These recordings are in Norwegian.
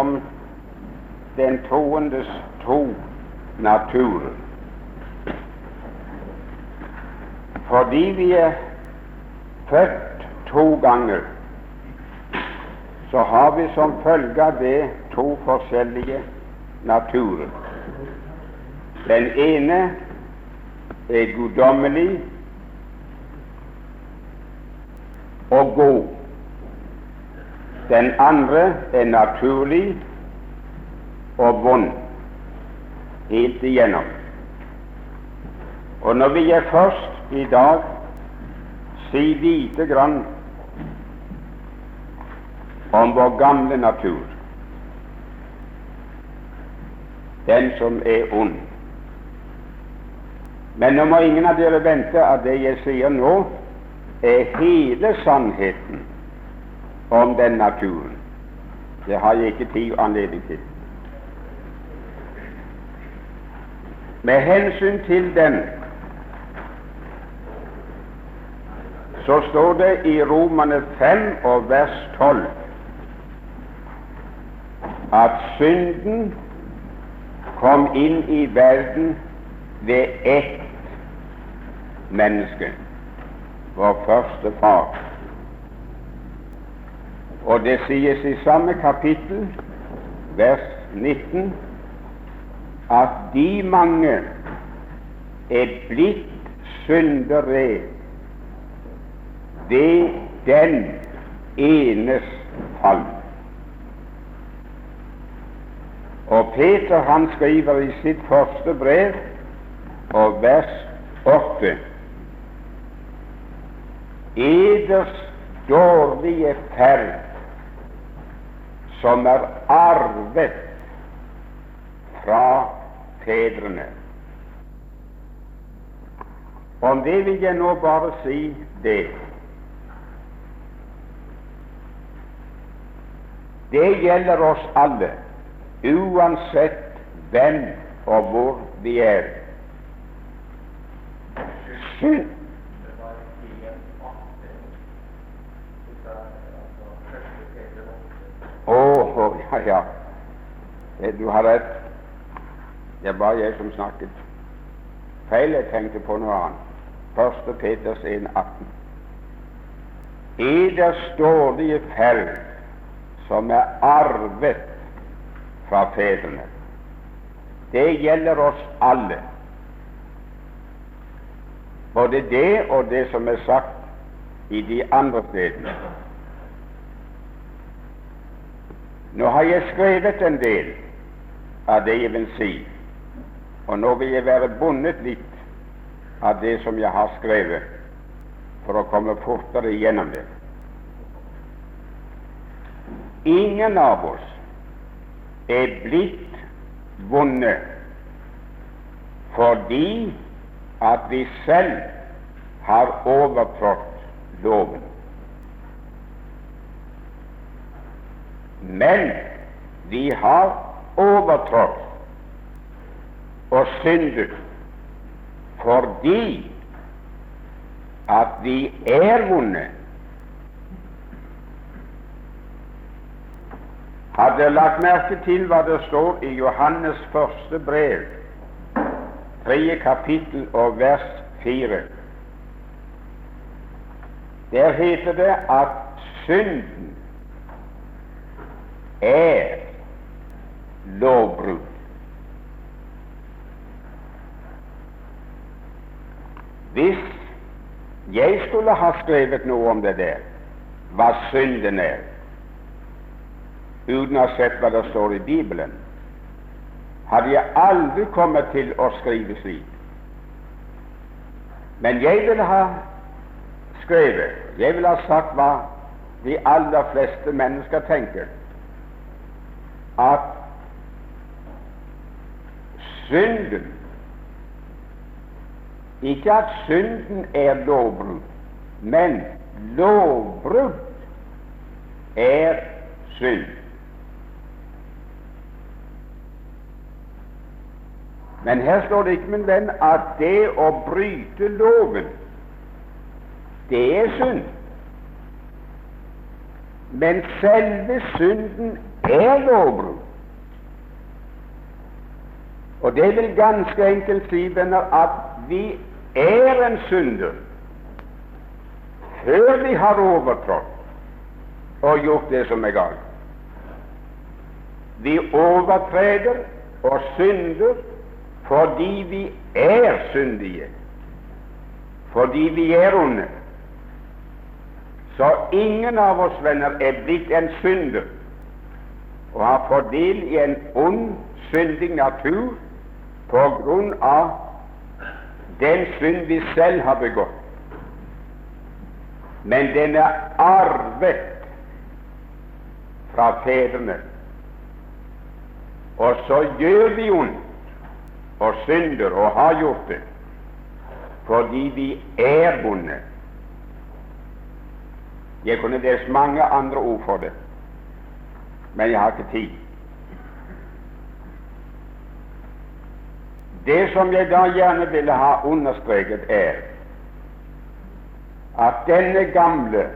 om den troendes to natur Fordi vi er født to ganger, så har vi som følge av det to forskjellige naturer. Den ene er guddommelig og god. Den andre er naturlig og vond helt igjennom. Og når vi er først i dag si lite grann om vår gamle natur, den som er ond. Men nå må ingen av dere vente at det jeg sier nå, er hele sannheten om den naturen. Det har jeg ikke tid og anledning til. Med hensyn til den så står det i Romane 5 og vers 12 at synden kom inn i verden ved ett menneske vår første far. Og det sies i samme kapittel, vers 19, at de mange er blitt syndere ved den enes fall. Og Peter han skriver i sitt første brev og vers 8 eders dårlige ferd, som er arvet fra fedrene. Om det vil jeg nå bare si det. Det gjelder oss alle, uansett hvem og hvor vi er. Synd Å, oh, ja, ja. Du har rett. Det var jeg som snakket. Feil, jeg tenkte på noe annet. 1. Peters 1, 18. I det stålige ferd, som er arvet fra fedrene, det gjelder oss alle. Både det og det som er sagt i de andre stedene. Nå har jeg skrevet en del av det jeg vil si, og nå vil jeg være bundet litt av det som jeg har skrevet, for å komme fortere gjennom det. Ingen av oss er blitt vonde fordi at vi selv har overtrådt loven. Men vi har overtrådt og syndet fordi at vi er vonde. Hadde lagt merke til hva det står i Johannes første brev, tredje kapittel og vers fire? Der heter det at synden er lovbrudd. Hvis jeg skulle ha skrevet noe om det der, hva synden er, uten å ha sett hva det står i Bibelen, hadde jeg aldri kommet til å skrive slik. Men jeg ville ha skrevet, jeg ville ha sagt hva de aller fleste mennesker tenker at synden Ikke at synden er lovbrudd, men lovbrudd er synd. Men her står det ikke, min venn, at det å bryte loven, det er synd. Men selve synden er lovbrudd. Og det vil ganske enkelt si, venner, at vi er en synder før vi har overtrådt og gjort det som er galt. Vi overtreder og synder fordi vi er syndige, fordi vi er onde. Så ingen av oss venner er blitt en synder og har fått del i en ond, syndig natur på grunn av den synd vi selv har begått. Men den er arvet fra fedrene. Og så gjør vi ondt og synder og har gjort det fordi vi er bonde. Jeg kunne lest mange andre ord for det, men jeg har ikke tid. Det som jeg da gjerne ville ha understreket, er at denne gamle,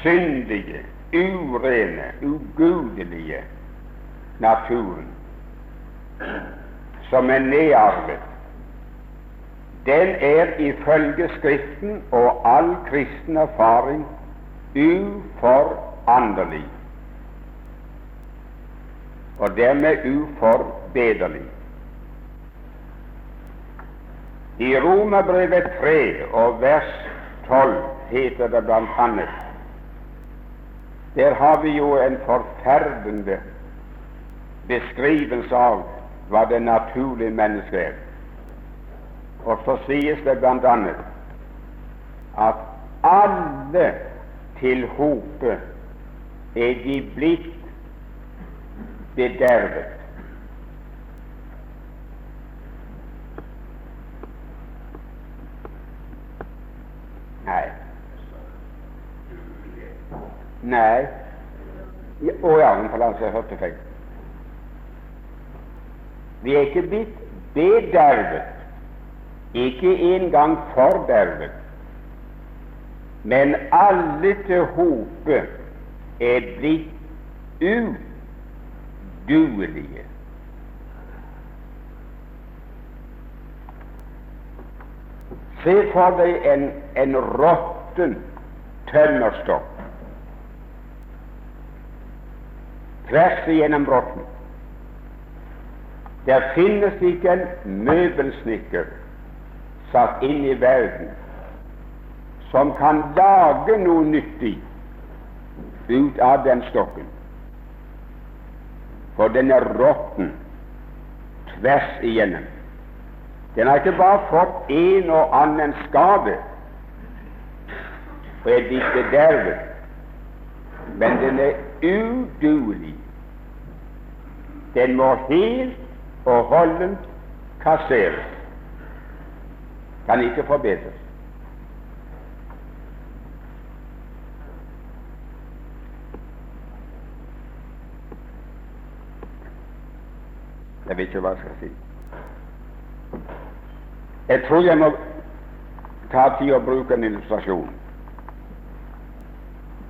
syndige, urene, ugudelige naturen som er nedarvet, den er ifølge Skriften og all kristen erfaring uforanderlig, og dermed uforbederlig. I Romerbrevet 3 og vers 12 heter det blant annet Der har vi jo en forferdende beskrivelse av hva det naturlige mennesket er. Og så sies det blant annet at alle til hope er de blitt bedervet. Nei. Nei. Å ja, men forlatelse, jeg hørte feil. Vi er ikke blitt bedervet, ikke engang fordervet, men alle til hope er blitt uduelige. Se for deg en, en råtten tømmerstokk tvers igjennom rotten. Der finnes ikke en møbelsnekker satt inn i verden som kan lage noe nyttig ut av den stokken, for den er råtten tvers igjennom. Den har ikke bare fått en og annen skade og er blitt bedervet, men den er uduelig. Den må helt og holdent kasseres. Kan ikke forbedres. Jeg vet ikke hva jeg skal si. Jeg tror jeg må ta tid og bruke en illustrasjon.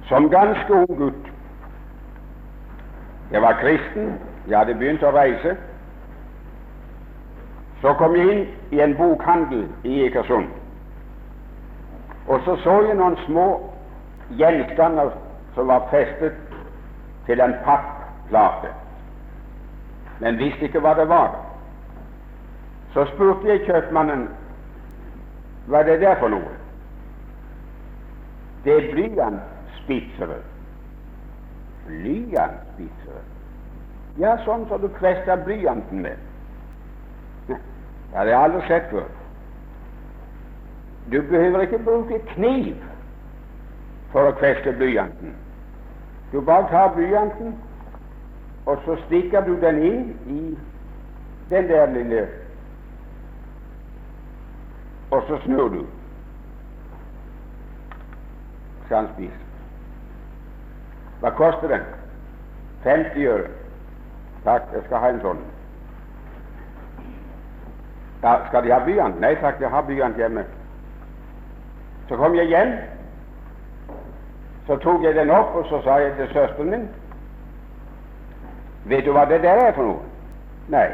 Som ganske ung gutt Jeg var kristen, jeg hadde begynt å reise. Så kom jeg inn i en bokhandel i Ekersund, og så så jeg noen små gjenstander som var festet til en papplate, men visste ikke hva det var. Så spurte jeg kjøpmannen hva det der for noe. Det er blyantspitsere. Blyantspitsere? Ja, sånn som du kvester blyanten med. Ja, det har jeg aldri sett før. Du behøver ikke bruke kniv for å kveste blyanten. Du bare tar blyanten, og så stikker du den inn i den der lille og så snur du. Skal han spise. Hva koster den? 50 øre. Takk, jeg skal ha en sånn. Ja, skal de ha blyant? Nei takk, jeg har blyant hjemme. Så kom jeg hjem. Så tok jeg den opp, og så sa jeg til søsteren min Vet du hva det der er for noe? Nei.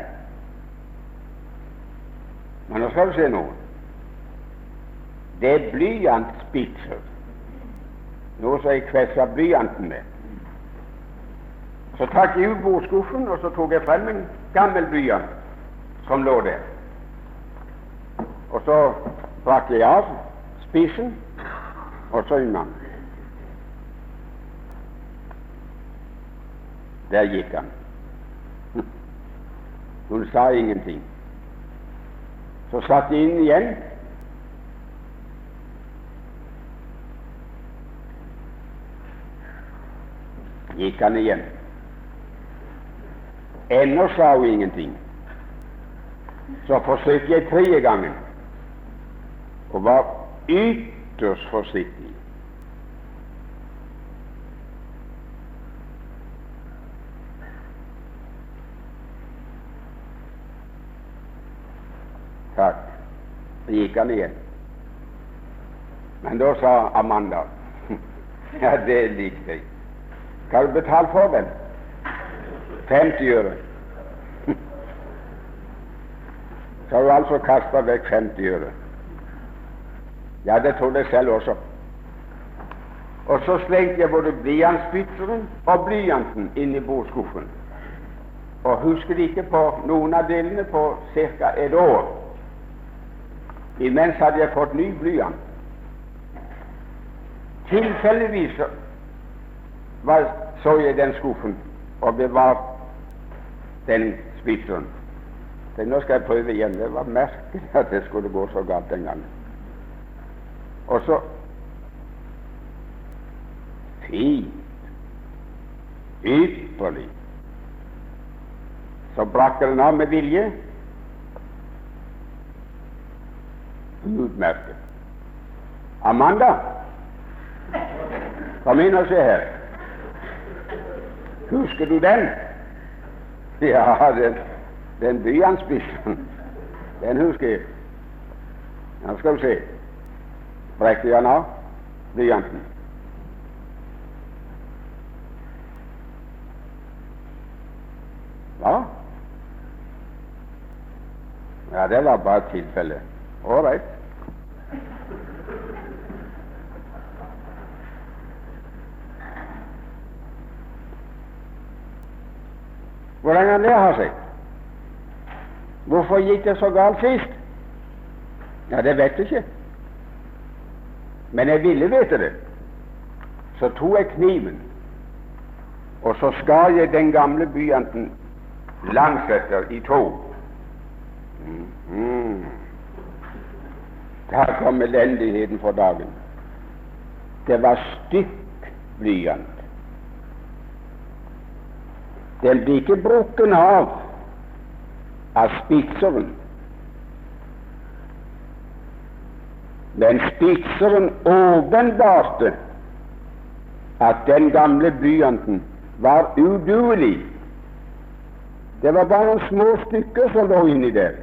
Men nå skal du se noe. Det er blyantspitser, noe som jeg kvessa blyanten med. Så trakk jeg ut bordskuffen, og så tok jeg frem en gammel blyant som lå der. Og så brakk jeg av spissen, og så unna. Der gikk han. Hun sa ingenting. Så satt jeg inn igjen. Gikk han igjen. Ennå sa hun ingenting. Så forsøkte jeg tredje gangen og var ytterst forsiktig. Takk. Så gikk han igjen. Men da sa Amanda Ja, det likte jeg. Hva har du betalt for den? 50 øre. Så har du altså kasta vekk 50 øre. Ja, det trodde jeg selv også. Og så slengte jeg både blyantspytteren og blyanten inn i bordskuffen. Og husker ikke på noen av delene på ca. et år. Imens hadde jeg fått ny blyant. Tilfeldigvis så jeg den skuffen og bevarte den spitseren. Nå skal jeg prøve igjen. Det var merkelig at det skulle gå så galt den gangen. Og så Fint. Ypperlig. Så brakk den av med vilje. Utmerket. Amanda, kom inn og se her. Husker du den? Ja, den, den blyantspissen. Den husker jeg. Nå skal du se. Brekker jeg av blyanten. Hva? Ja, det var bare et tilfelle. Ålreit. Hvordan kan det ha seg? Hvorfor gikk det så galt sist? Ja, det vet jeg ikke. Men jeg ville vite det. Så tok jeg kniven, og så skar jeg den gamle blyanten langsetter i to. Mm. Mm. Der kom elendigheten for dagen. Det var stykk blyant. Den blir ikke brukken av av spitseren. Men spitseren åpenbarte at den gamle blyanten var uduelig. Det var bare noen små stykker som lå inni der.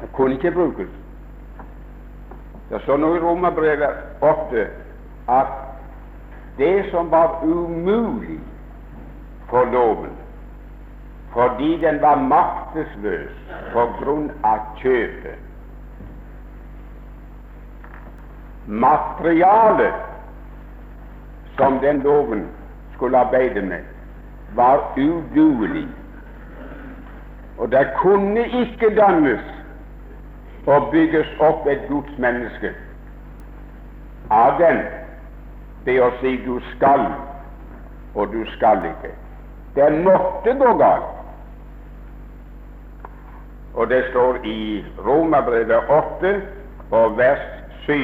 Det kunne ikke brukes. Det står noe i Romerbrevet ofte at det som var umulig for loven, fordi den var maktesløs på grunn av kjøpet Materialet som den loven skulle arbeide med, var uduelig. Og det kunne ikke dannes og bygges opp et Guds menneske av den ved å si du skal, og du skal ikke. Det måtte gå galt. Og det står i Romerbrevet 8 og vers 7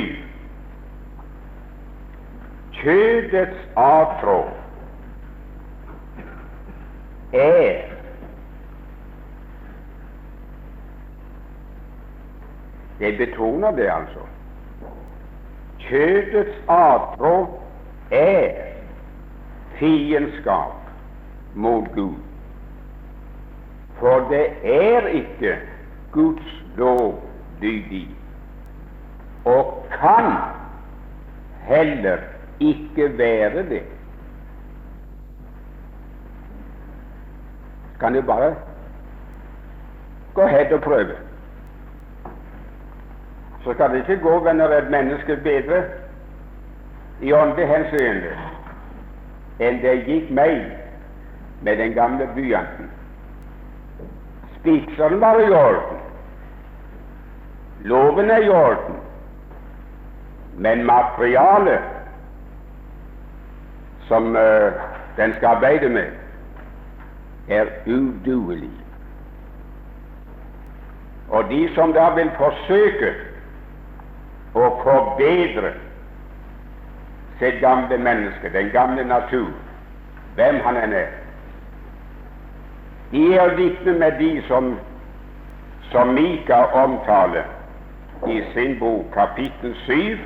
Kjødets avtrå er Jeg betoner det, altså. Kjødets avtrå er fiendskap mot Gud. For det er ikke Guds lov dydig, og kan heller ikke være det. kan du bare gå hen og prøve. Så skal det ikke gå venner et menneske bedre i åndelig henseende enn det gikk meg med den gamle blyanten. Spikseren var i orden, loven er i orden, men materialet som uh, den skal arbeide med, er uduelig. Og de som da vil forsøke å forbedre sitt gamle menneske, den gamle natur, hvem han enn er, de er å likne med de som, som Mika omtaler i sin bok, kapittel 7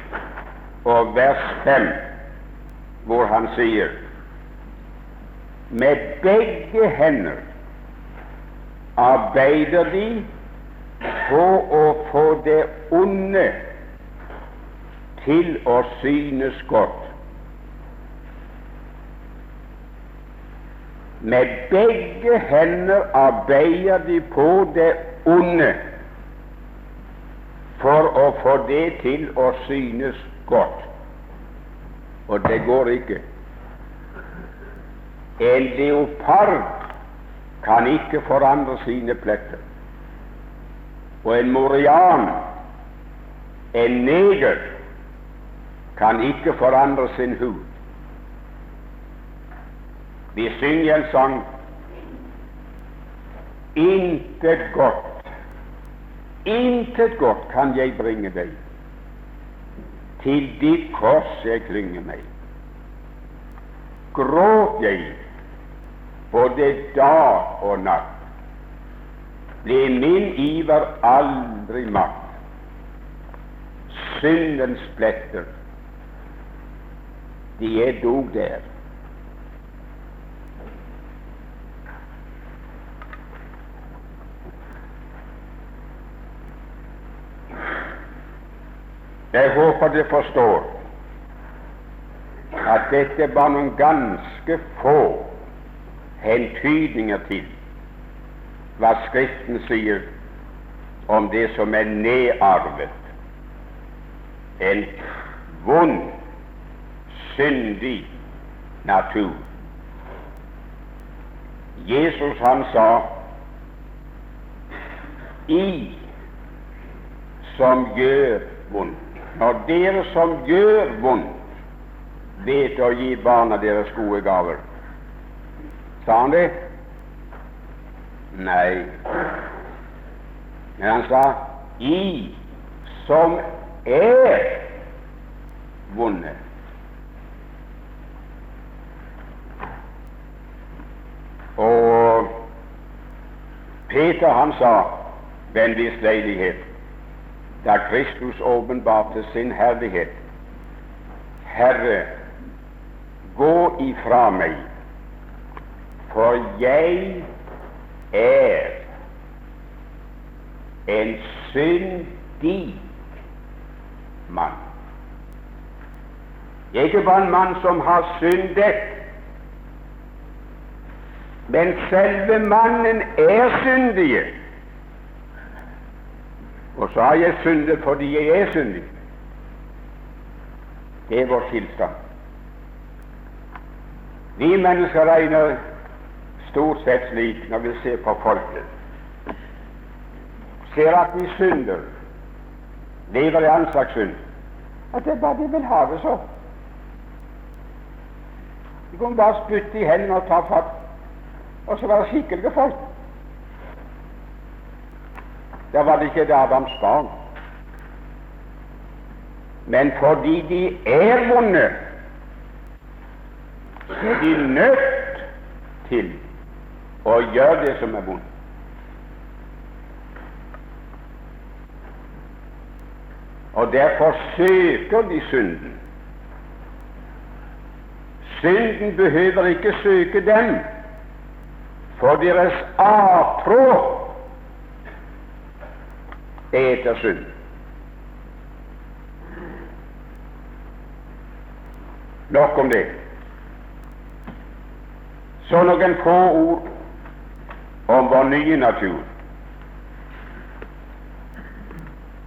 og vers 5, hvor han sier med begge hender arbeider de på å få det onde til å synes godt. Med begge hender arbeider de på det onde for å få det til å synes godt. Og det går ikke. En leopard kan ikke forandre sine pletter. Og en morian, en neger, kan ikke forandre sin hud. Vi synger en sang Intet godt, intet godt kan jeg bringe deg, til ditt kors jeg klynger meg. Gråt jeg både dag og natt, ble min iver aldri matt. Syndens pletter, de er dog der. Jeg håper du forstår at dette var noen ganske få hentydninger til hva Skriften sier om det som er nedarvet, en vond, syndig natur. Jesus han sa i som gjør vondt. Når dere som gjør vondt, vet å gi barna deres gode gaver. Sa han det? Nei. Men han sa i som er vonde. Og Peter han sa ved en viss leilighet da Kristus åpenbarte sin herlighet. Herre, gå ifra meg, for jeg er en syndig mann. Jeg er ikke bare en mann som har syndet, men selve mannen er syndige. Og så har jeg syndet fordi jeg er syndig. Det er vår tilstand. Vi mennesker regner stort sett slik når vi ser på folket. Ser at vi synder, lever i annen slags synd, at det er bare de vil ha det så. De kan bare spytte i hendene og ta fatt, og så var det skikkelige folk. Da var det ikke det Adams barn. Men fordi de er vonde, så er de nødt til å gjøre det som er vondt. Og derfor søker de synden. Synden behøver ikke søke dem, for deres avtrå eter synd. Nok om det. Så noen få ord om vår nye natur.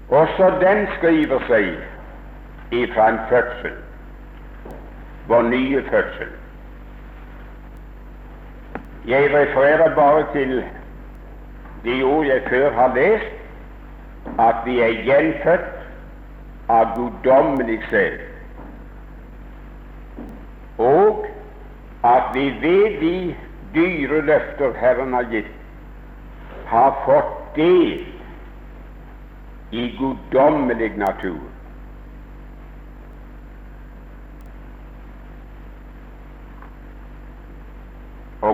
Også den skriver seg ifra en fødsel, vår nye fødsel. Jeg refererer bare til de ord jeg før har lest, at vi er gjenfødt av guddommelig sjel, og at vi ved de dyre løfter Herren har gitt, har fått del i guddommelig natur.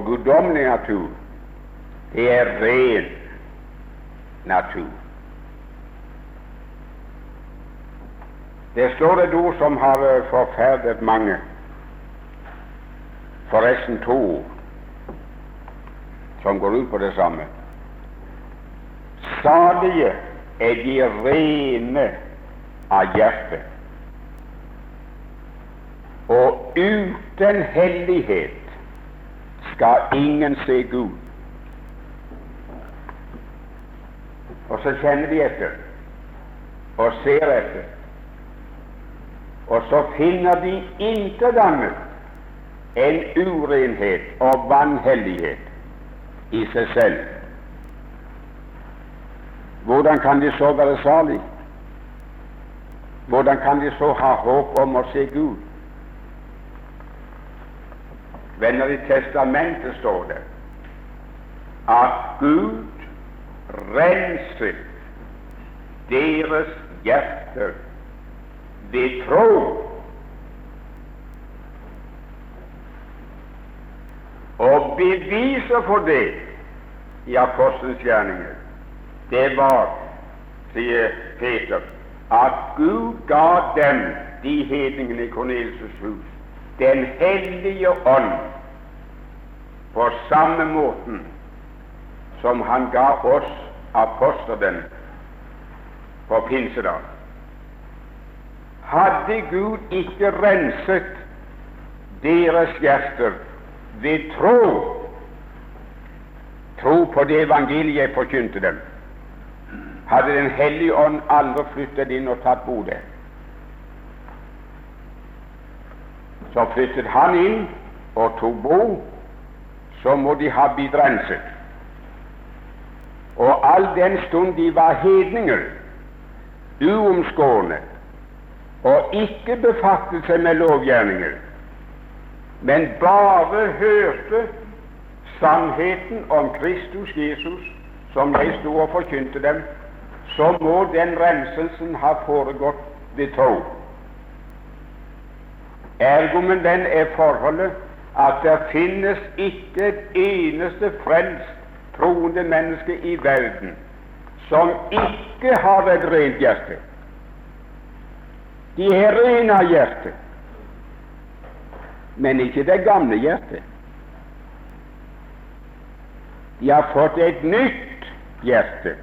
Guddommelig natur, det er ren natur. Det står et ord som har eh, forferdet mange, forresten to ord, som går ut på det samme. Salige er de rene av hjerte. Og uten hellighet skal ingen se Gud. Og så kjenner vi etter og ser etter, og så finner de intet annet enn urenhet og vanhellighet i seg selv. Hvordan kan de så være salige? Hvordan kan de så ha håp om å se Gud? Venner, i Testamentet står det at Gud renset deres hjerter ved tro. Og beviser for det i apostelens gjerninger det var, sier Peter, at Gud ga dem, de hedningene i Kornelius' hus, Den hellige ånd på samme måten som han ga oss apostelen på pinsedag. Hadde Gud ikke renset deres hjerter ved tro, tro på det evangeliet jeg forkynte dem, hadde Den hellige ånd aldri flyttet inn og tatt bolig. Så flyttet han inn og tok bo, så må de ha blitt renset. Og all den stund de var hedninger, uomskårne, og ikke befattet seg med lovgjerninger, men bare hørte sannheten om Kristus Jesus, som jeg sto og forkynte dem, så må den renselsen ha foregått ved tro. Ergo med den er forholdet at det finnes ikke et eneste frelst troende menneske i verden som ikke har et rent hjerte. De er rene av hjerte, men ikke det gamle hjertet. De har fått et nytt hjerte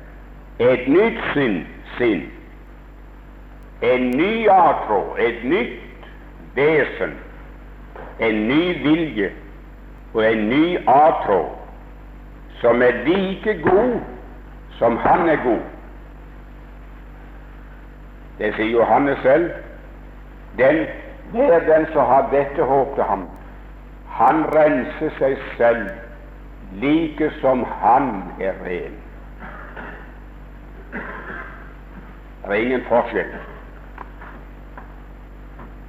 et nytt sinn, sinn, en ny atro, et nytt vesen, en ny vilje og en ny atråd som er like god som han er god. Det sier Johannes selv. Den, er den som har dette håp til ham. Han renser seg selv like som han er ren. Det er ingen forskjell.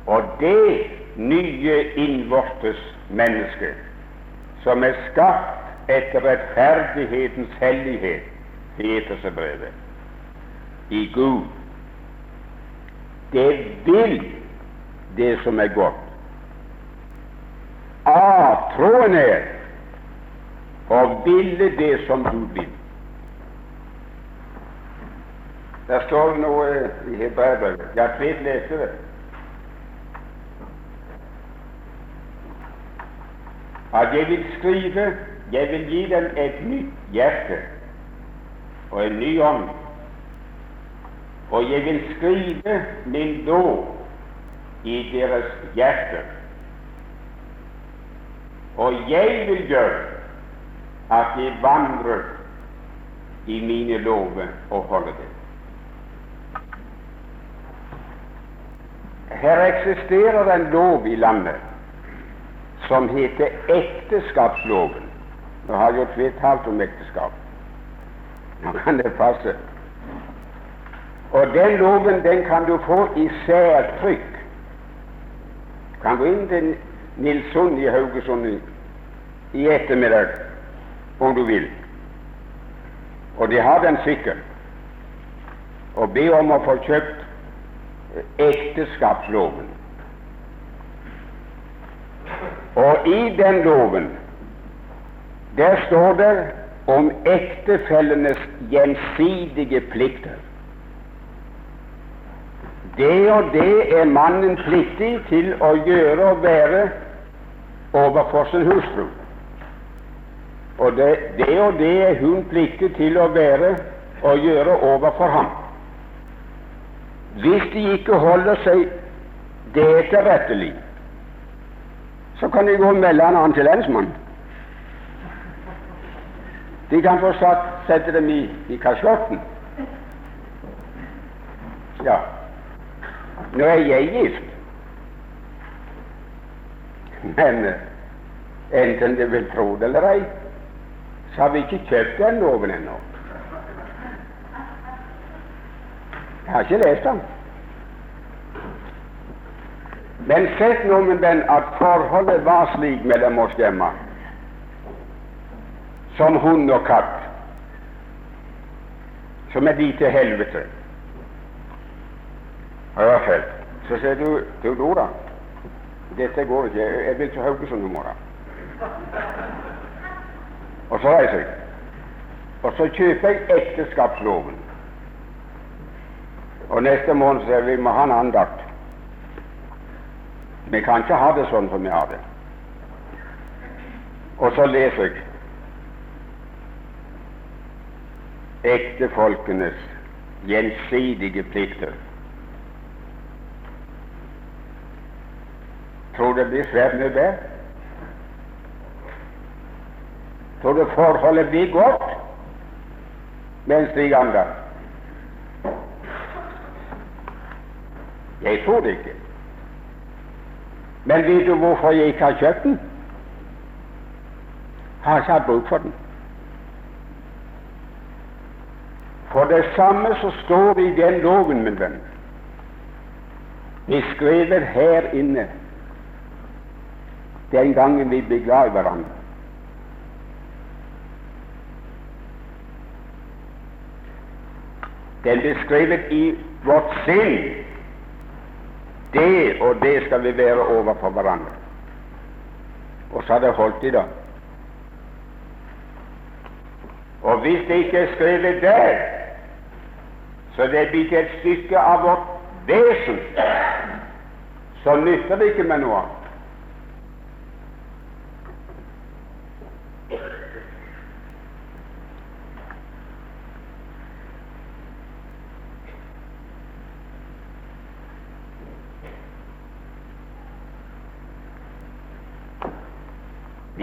Og det nye innvortes menneske som er skapt etter rettferdighetens hellighet, heter seg brevet, i Gud, det vil det som er godt. A-tråden er å ville det som Gud vil. Der står det noe i Hebreabrevet. Jeg vet lese det. At jeg vil skrive, jeg vil gi dem et nytt hjerte og en ny ånd. Og jeg vil skrive min lov i deres hjerter. Og jeg vil gjøre at de vandrer i mine lover og holder det. Her eksisterer en lov i landet som heter ekteskapsloven. Nå har jo Tvedt talt om ekteskap. Nå kan det passe. Og den loven den kan du få i særtrykk. Du kan gå inn til Nilsson i Haugesund i ettermiddag om du vil. Og de har den sikkert. Og be om å få kjøpt ekteskapsloven. Og i den loven der står det om ektefellenes gjensidige plikter. Det og det er mannen pliktig til å gjøre og være overfor sin hustru. Og det, det og det er hun pliktig til å være og gjøre overfor ham. Hvis de ikke holder seg det etterrettelig, så kan de gå og melde en annen til lensmannen. De kan få satt, sette dem i, i kasjotten. Ja, nå er jeg gift, men eh, enten de vil tro det eller ei, så har vi ikke kjøpt den loven ennå. Jeg har ikke lest den. Men sett nå med den at forholdet var slik mellom oss hjemme som hund og katt, som er de til helvete. Vel. Så sier du til Dora dette går ikke, jeg vil til Haugesund i morgen. Og så reiser jeg. Og så kjøper jeg ekteskapsloven. Og neste måned sier vi må ha en andakt. Vi kan ikke ha det sånn som vi har det. Og så leser jeg ektefolkenes gjensidige plikter. Tror det blir svært mye bedre? Tror du forholdet blir godt en slik andakt? Jeg tror det ikke. Men vet du hvorfor jeg ikke har kjøpt den? Har ikke hatt bruk for den. For det samme så står i den loven, min venn, beskrevet her inne den gangen vi ble glad i hverandre. Den beskrevet i vårt sinn. Det og det skal vi være overfor hverandre. Og så har det holdt i dag. Og hvis det ikke er skrevet der, så det er blitt et stykke av vårt vesen, så nytter det ikke med noe annet.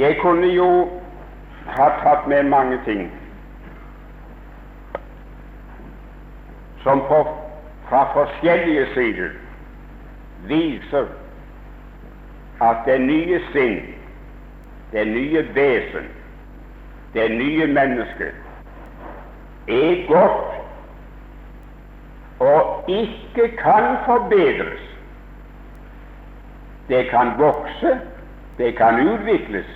Jeg kunne jo ha tatt med mange ting som på, fra forskjellige sider viser at det nye sinn, det nye vesen, det nye mennesket er godt og ikke kan forbedres. Det kan vokse, det kan utvikles,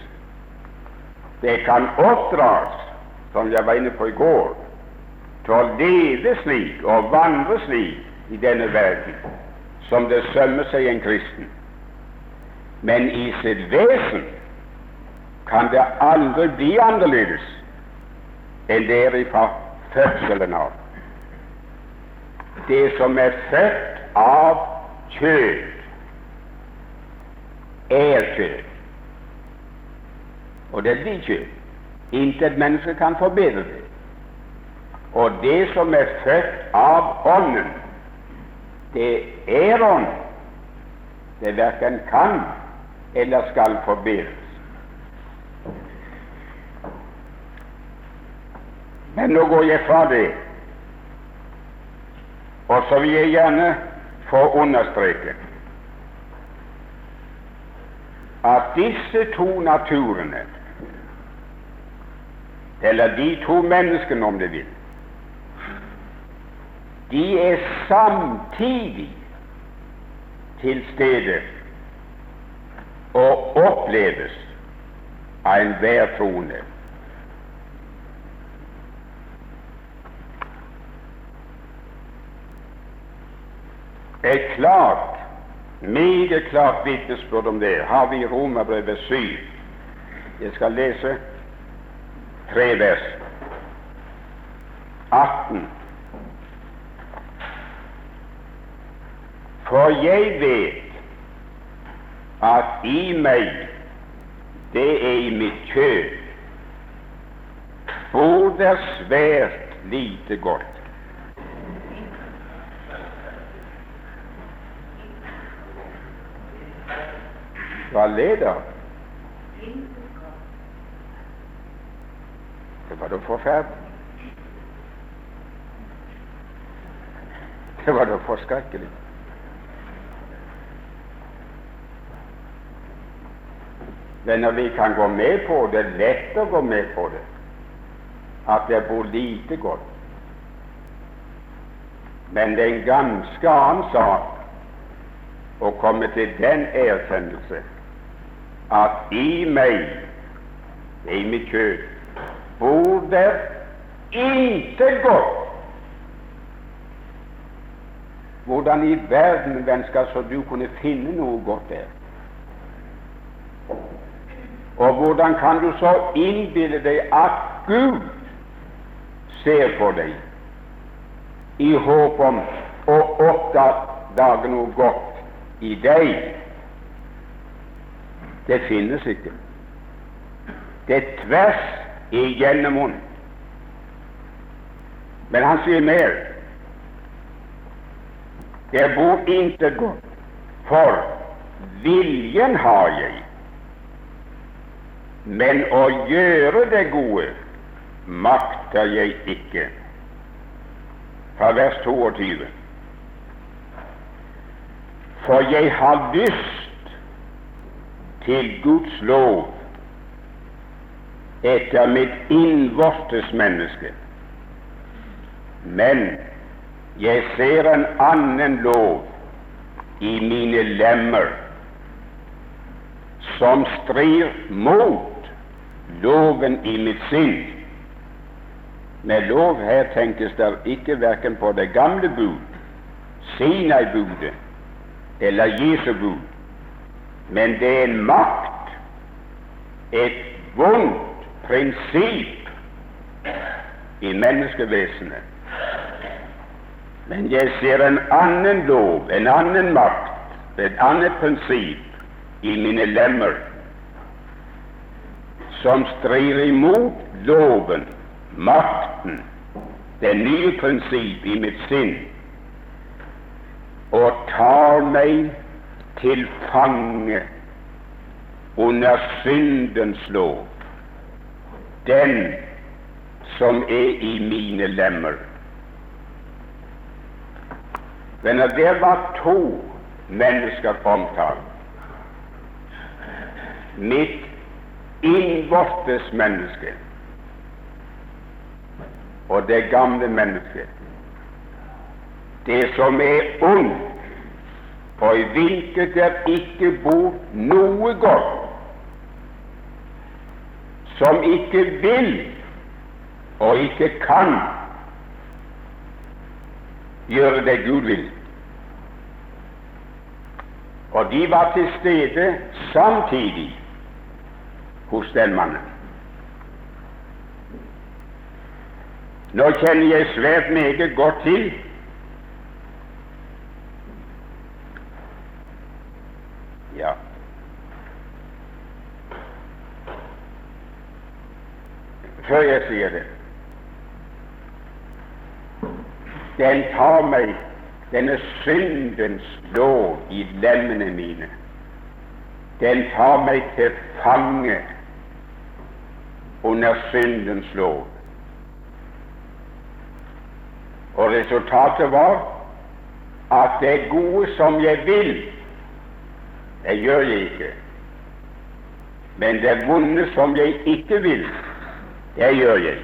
det kan oppdras, som jeg var inne på i går, til å leve slik og vandre slik i denne verden som det sømmer seg en kristen. Men i sitt vesen kan det aldri bli annerledes enn det er fra fødselen av. Det som er født av kjød, er kjød og det blir ikke. Intet menneske kan forbedre det. Og det som er født av Ånden, det er Ånd. Det verken kan eller skal forbedres. Men nå går jeg fra det, og så vil jeg gjerne få understreke at disse to naturene, eller de to menneskene, om du vil, de er samtidig til stede og oppleves av enhver troende. Et klart, meget klart vitnesbyrd om det har vi i Romerbrevet 7. Jeg skal lese tre vers. 18. For jeg vet at i meg, det er i mitt kjød, bor det svært lite godt. Hva leder? Det var da forferdelig. Det var da forskrekkelig. når vi kan gå med på det, lett å gå med på det, at det bor lite godt. Men det er en ganske annen sak å komme til den erkjennelse at i meg, i mitt kjød, bor der intet godt. Hvordan i verden, venn, skal så du kunne finne noe godt der? Og hvordan kan du så innbille deg at Gud ser på deg i håp om å oppdage noe godt i deg? Det finnes ikke. Det er tvers igjennom henne. Men han sier mer. Det bor intet godt, for viljen har jeg men å gjøre det gode makter jeg ikke. Fra vers 22. For jeg har lyst til Guds lov etter mitt innvortes menneske, men jeg ser en annen lov i mine lemmer som strir mot loven i mitt sinn. Med lov her tenkes det ikke verken på det gamle bud, Sinai-budet eller Jesu bud, men det er en makt, et vondt prinsipp i menneskevesenet. Men jeg ser en annen lov, en annen makt, et annet prinsipp i mine lemmer som strir imot loven, makten, det nye prinsipp i mitt sinn, og tar meg til fange under syndens lov, den som er i mine lemmer. Venner, det var to mennesker omtalt. Mitt innvortes menneske og det gamle mennesket. Det som er ondt, og i hvilket der ikke bor noe godt, som ikke vil og ikke kan gjøre det Gud vil. Og de var til stede samtidig hos den mannen. Nå kjenner jeg svært meget godt til Ja. Før jeg sier det Den tar meg, denne syndens lov, i lemmene mine. Den tar meg til fange under syndens lov. Og resultatet var at det gode som jeg vil, det gjør jeg ikke. Men det vonde som jeg ikke vil, det gjør jeg.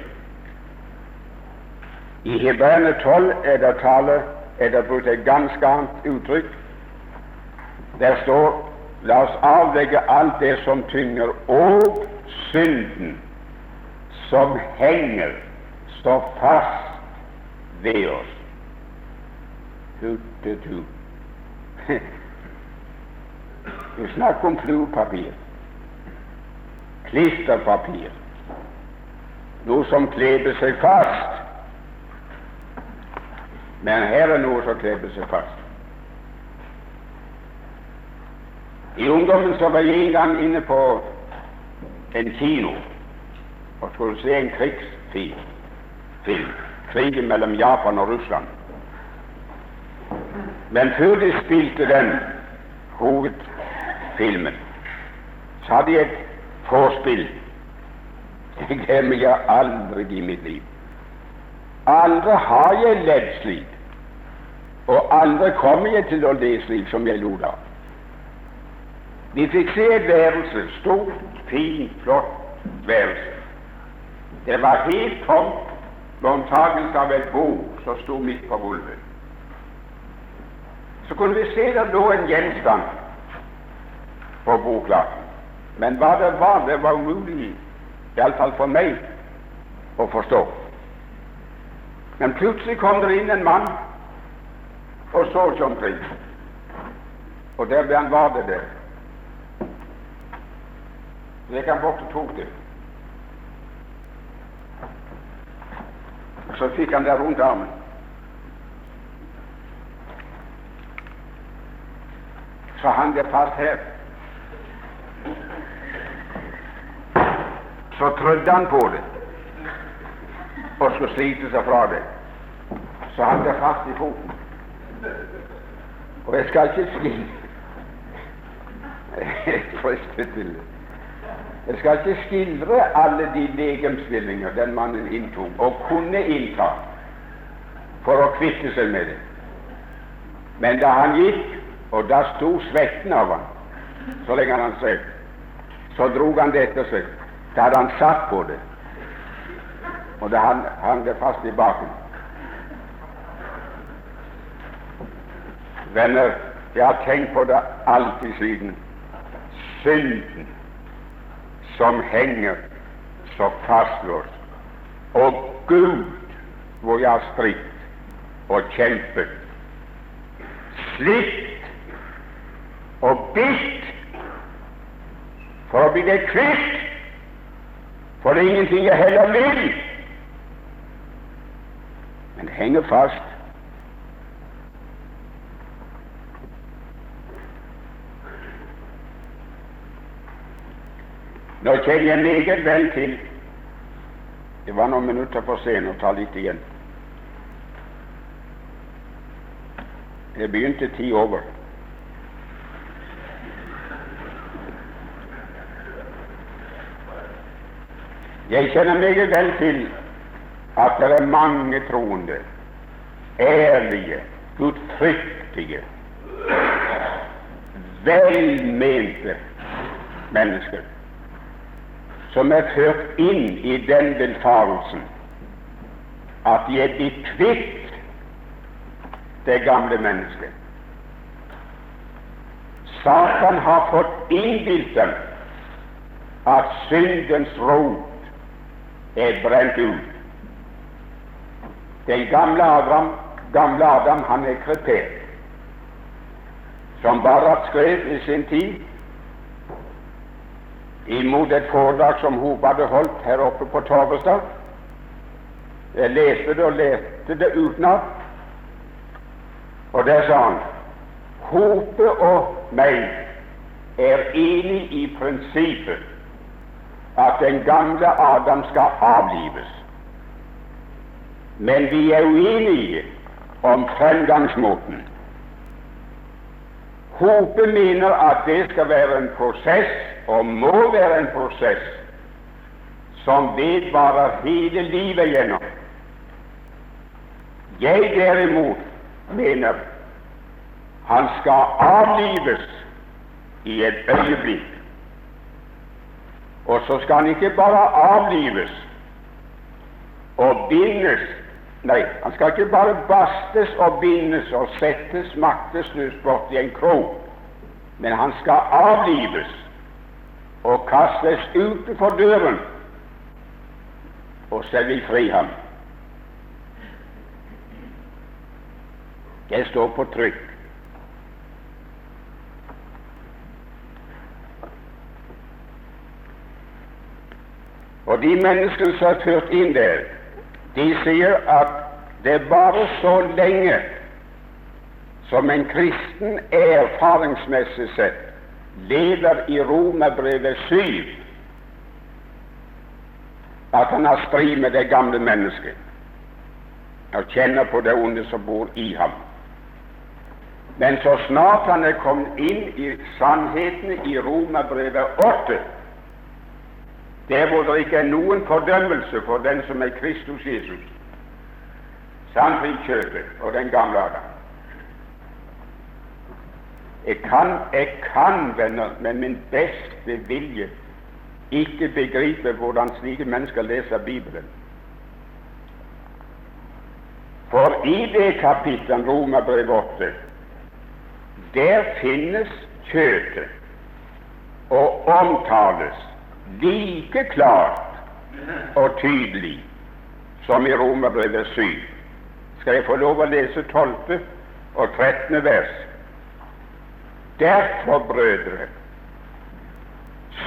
I Hebreerne 12 er det tale er det brukt et ganske annet uttrykk. Der står La oss avlegge alt det som tynger, og synden som henger, så fast ved oss. Hutetu. Du snakker om fluepapir, klisterpapir, noe som kleber seg fast. Men her er noe som kleber seg fast. I ungdommen så var jeg en gang inne på en kino og skulle se en krigsfilm. Krigen mellom Japan og Russland. Men før de spilte den hovedfilmen, så hadde jeg et vorspiel. Det glemmer jeg aldri i mitt liv. Aldri har jeg levd slik, og aldri kommer jeg til å le slik som jeg lo da. Vi fikk se et værelse, stort, fint, flott værelse. Det var helt tomt, med unntakelse av et bord som sto midt på gulvet. Så kunne vi se det lå en gjenstand på bordplaten. Men hva det var, det var umulig, iallfall for meg, å forstå. Men plutselig kom det inn en mann og så seg omkring, og der ble han var det der. Så gikk han bort og tok det. Så fikk han det rundt armen. Så hang det fast her. Så trødde han på det og skulle slite seg fra det. Så han ble fast i foten. Og jeg skal ikke skille Jeg skal ikke skildre alle de legemsvillinger den mannen inntok, og kunne innta, for å kvitte seg med det. Men da han gikk, og da sto svetten av han, så lenge han seg, så drog han det etter seg. Da hadde han satt på det, og da hang det fast i baken. Venner, jeg har tenkt på det alltid siden. Synden som henger så fastlåst. Og Gud, hvor jeg har stritt og kjempet, slitt og bitt for å bli det kvitt, for det er ingenting jeg heller vil. Men det henger fast. Nå kjenner jeg meget vel til Det var noen minutter for sent å ta litt igjen. Det begynte ti over. Jeg kjenner meget vel til at det er mange troende, ærlige, gudfryktige, velmente mennesker som er ført inn i den villfarelsen at de er blitt kvitt det gamle mennesket. Satan har fått innbilt dem at syndens rot er brent ut. Den gamle Adam, gamle Adam han er krepert. Som Barat skrev i sin tid imot et foredrag som Hope hadde holdt her oppe på Torvestad. Jeg leste det og leste det utenat, og der sa han Hope og meg er enig i prinsippet at den gamle Adam skal avlives. Men vi er uenige om fremgangsmåten. Hope mener at det skal være en prosess og må være en prosess som vedvarer hele livet gjennom. Jeg derimot mener han skal avlives i et øyeblikk. Og så skal han ikke bare avlives og bindes Nei, han skal ikke bare bastes og bindes og settes maktesløs bort i en krok, men han skal avlives og kastes utenfor døren, og så vil fri ham. Det står på trykk. Og de menneskene som er ført inn der, de sier at det er bare så lenge som en kristen erfaringsmessig sett lever i Romerbrevet 7, at han har strid med det gamle mennesket og kjenner på det onde som bor i ham. Men så snart han er kommet inn i sannheten i Romerbrevet 8, der hvor det ikke er noen fordømmelse for den som er Kristus Jesus, sannfri kjøpet og den gamle Adam. Jeg kan, jeg kan, venner, med min beste vilje ikke begripe hvordan slike mennesker leser Bibelen. For i det kapittelet, Romerbrev 8, der finnes kjøtet og omtales like klart og tydelig som i Romerbrevet 7. Skal jeg få lov å lese 12. og 13. vers? Derfor, brødre,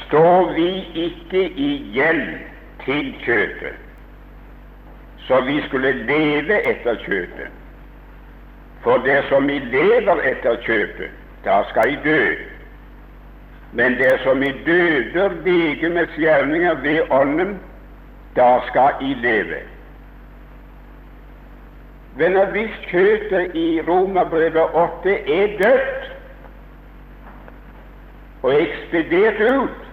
står vi ikke i gjeld til kjøtet, så vi skulle leve etter kjøtet. For dersom vi lever etter kjøpet, da skal vi dø. Men dersom vi døder legemets gjerninger ved Ånden, da skal I leve. Venner, hvis kjøttet i Romerbrevet 8 er dødt og ekspedert ut,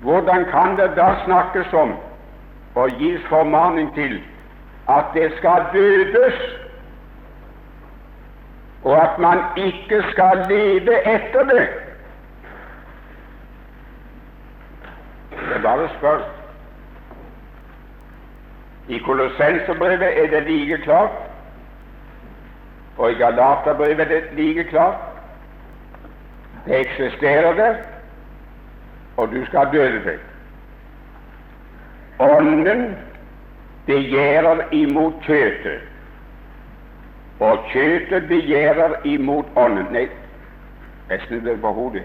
hvordan kan det da snakkes om og gis formaning til at det skal dødes, og at man ikke skal leve etter det? Det bare spør. I Kolossenserbrevet er det like klart, og i Galaterbrevet er det like klart. Det eksisterer der, og du skal døde deg. Ånden begjærer imot kjøtet, og kjøtet begjærer imot ånden. Nei, jeg snudde på hodet.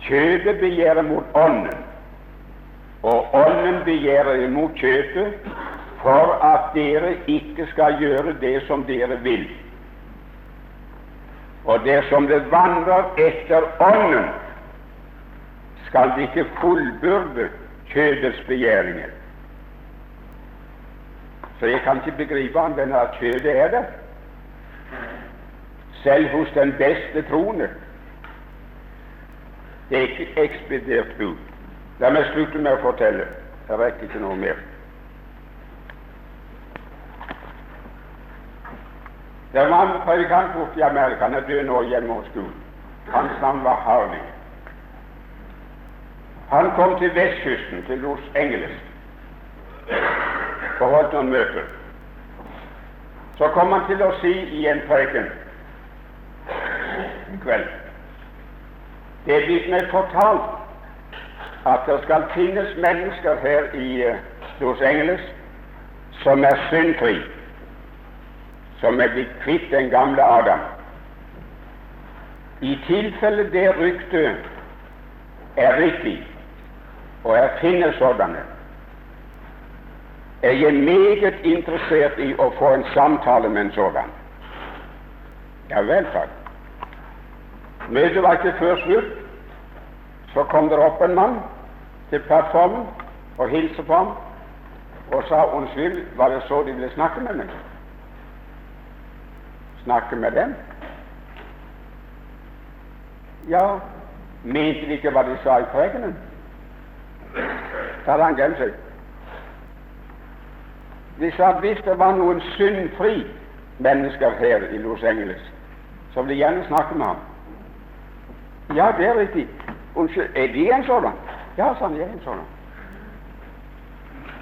Kjøtet begjærer mot ånden, og ånden begjærer imot kjøtet for at dere ikke skal gjøre det som dere vil. Og dersom det vandrer etter ånden, skal det ikke fullbyrde kjødets begjæringer. Så jeg kan ikke begripe annet at kjødet er der, selv hos den beste troende. Det er ikke ekspedert ut. La meg slutte med å fortelle. Jeg rekker ikke noe mer. Det var en predikant borte i Amerika, han er død nå hjemme hos Gud. Hans navn var Harvey. Han kom til vestkysten, til Los Angeles, og holdt noen møter. Så kom han til å si i en preken en kveld Det er blitt meg fortalt at det skal finnes mennesker her i Los Angeles som er syndfri, som er blitt kvitt den gamle Adam. I tilfelle det ryktet er riktig, og jeg finner sådanne, er jeg meget interessert i å få en samtale med en sådan. Ja vel, takk. Møtet var ikke før slutt. Så kom det opp en mann til plattformen og hilste på ham og sa unnskyld, var det så de ville snakke med meg? Snakke med dem? Ja, mente de ikke hva de sa i prekenen? Så hadde han glemt seg. De sa at hvis det var noen syndfri mennesker her i Los Angeles, så ville de gjerne snakke med ham. Ja, det er riktig. Unnskyld, er De en sådan? Ja, sa han, jeg er en sånn.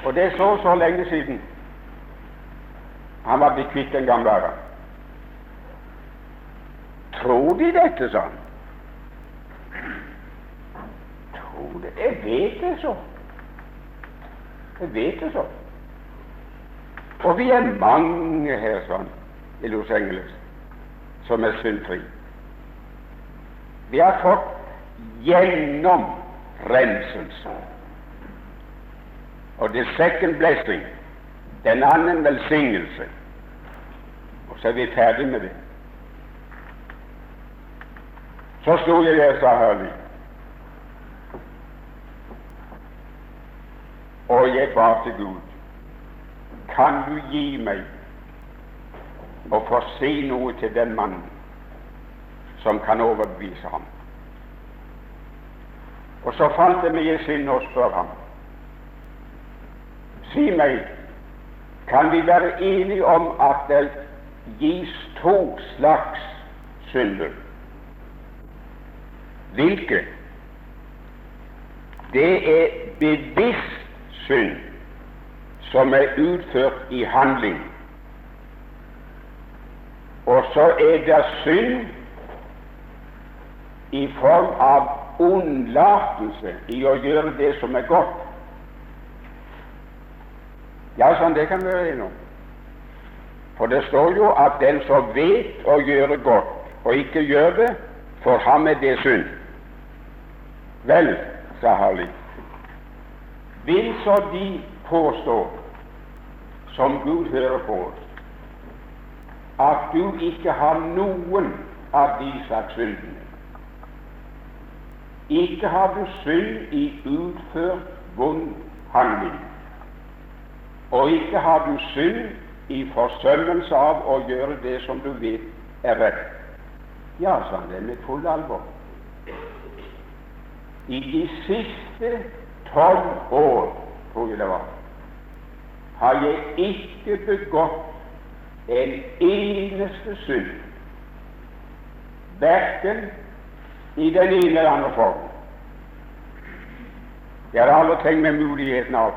Og det er så så lenge siden han var blitt kvitt den gamle æra. Tror De dette, sa han. Tror De Jeg vet det så. Jeg vet det så. Og vi er mange her sånn i Los Angeles som er syndfri. Vi har fått gjennom renselse. Og the second blessing, den annen velsignelse. Og så er vi ferdig med det. Så sto jeg der, sa Hørli, og jeg ba til Gud kan du gi meg å få si noe til den mannen som kan overbevise ham? Og så fant jeg meg i sinne og spør ham Si meg, kan vi være enige om at det gis to slags synder? Hvilke? Det er bevisst synd som er utført i handling. Og så er det synd i form av unnlatelse i å gjøre det som er godt. Ja, sånn, det kan være enige. For det står jo at den som vet å gjøre godt og ikke gjør det, for ham er det synd. Vel, sa Harli, vil så de påstå som Gud hører på at du ikke har noen av de slags syndene. Ikke har du synd i utført vond handling, og ikke har du synd i forsømmelse av å gjøre det som du vet er rett. Ja, sa han det med full alvor. I de siste tolv år, tror jeg det var, har jeg ikke begått en eneste synd, verken i den ene eller andre form. Jeg hadde aldri tenkt meg muligheten av,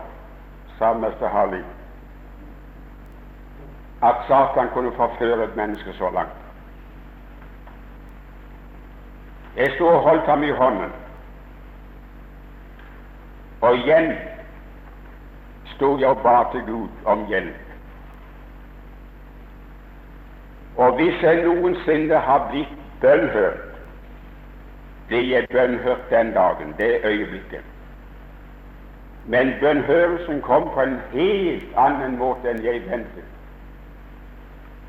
sa mester Harley, at Satan kunne forføre et menneske så langt. Jeg sto og holdt ham i hånden, og igjen sto jeg og ba til Gud om hjelp. Og hvis jeg noensinne har blitt bønnhørt, ble jeg bønnhørt den dagen, det øyeblikket. Men bønnhørelsen kom på en helt annen måte enn jeg ventet.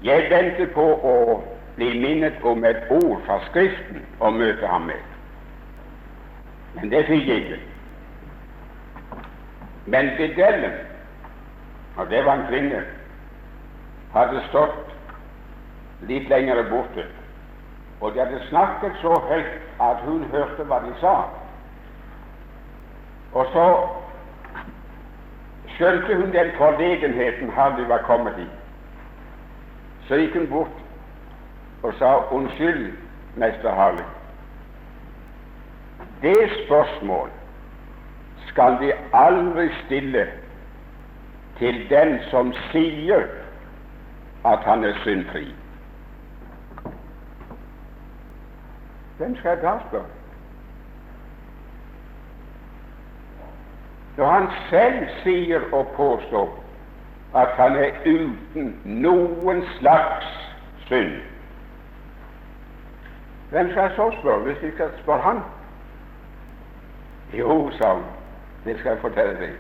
Jeg ventet på å bli minnet om et ord fra Skriften å møte ham med. Men det fikk jeg ikke. Men bedellen, og det var en kvinne, hadde stått litt lenger borte, og de hadde snakket så høyt at hun hørte hva de sa. Og så skjønte hun den forlegenheten Harry var kommet i. Så gikk hun bort og sa 'Unnskyld, mester Harley'. Det spørsmål skal vi aldri stille til den som sier at han er syndfri. Hvem skal jeg da spørre? Når han selv sier og påstår at han er uten noen slags synd, hvem skal jeg så spørre hvis jeg skal spørre han? Jo, sa hun, det skal jeg fortelle deg.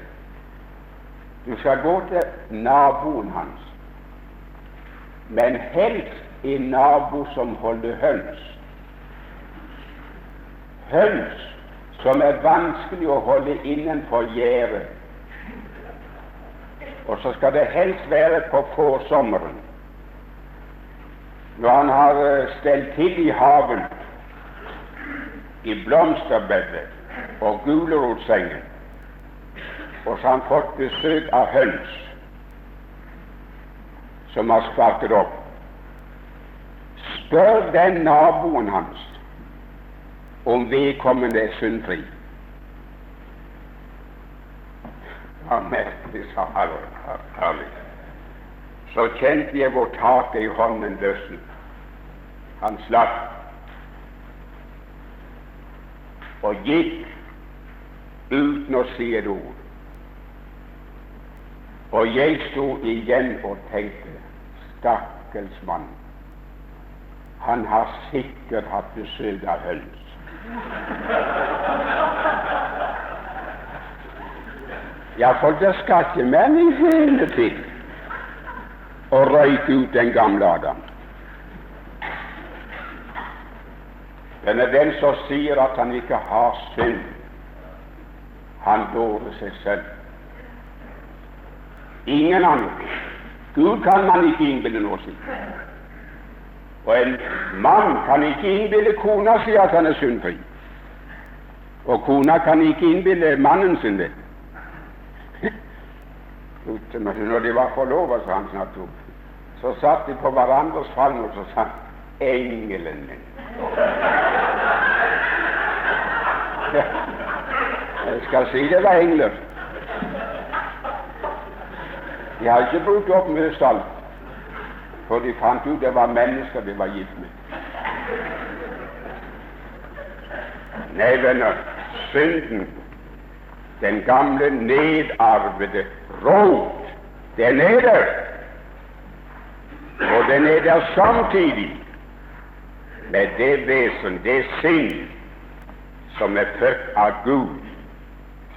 Du skal gå til naboen hans, men helst en nabo som holder høns. Høns som er vanskelig å holde innenfor gjerdet. Og så skal det helst være på forsommeren, når han har eh, stelt til i hagen, i blomsterbedet og gulrotsengen, og så har han fått besøk av høns. som har sparket opp. Spør den naboen hans om vedkommende er syndfri. Merkelig, sa herlig. Så kjente jeg hvor taket i hånden løsnet. Han slapp og gikk uten å si et ord. Og jeg sto igjen og tenkte stakkars mann, han har sikkert hatt besøk av høns. Ja, for det skal ikke mening hele til å røyke ut den gamle Adam. Er den som sier at han ikke har synd. Han dårer seg selv. Ingen andre. Gud kan man ikke innbille noe si. Og en mann kan ikke innbille kona si at han er syndfri. Og kona kan ikke innbille mannen sin det. Når de var forlova, sa han snart opp, så satt de på hverandres fang og så sa 'Engelen min'. Jeg skal si det var engler. De har ikke brukt opp mye salt, for de fant ut det var mennesker de var gift med. Nei, venner, synden, den gamle nedarvede rot, den er der. Og den er der samtidig med det vesen, det sinn, som er født av Gud,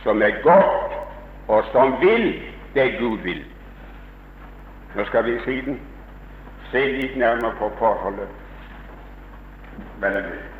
som er godt, og som vil det Gud vil. Nå skal vi siden se litt nærmere på forholdet mellom dem.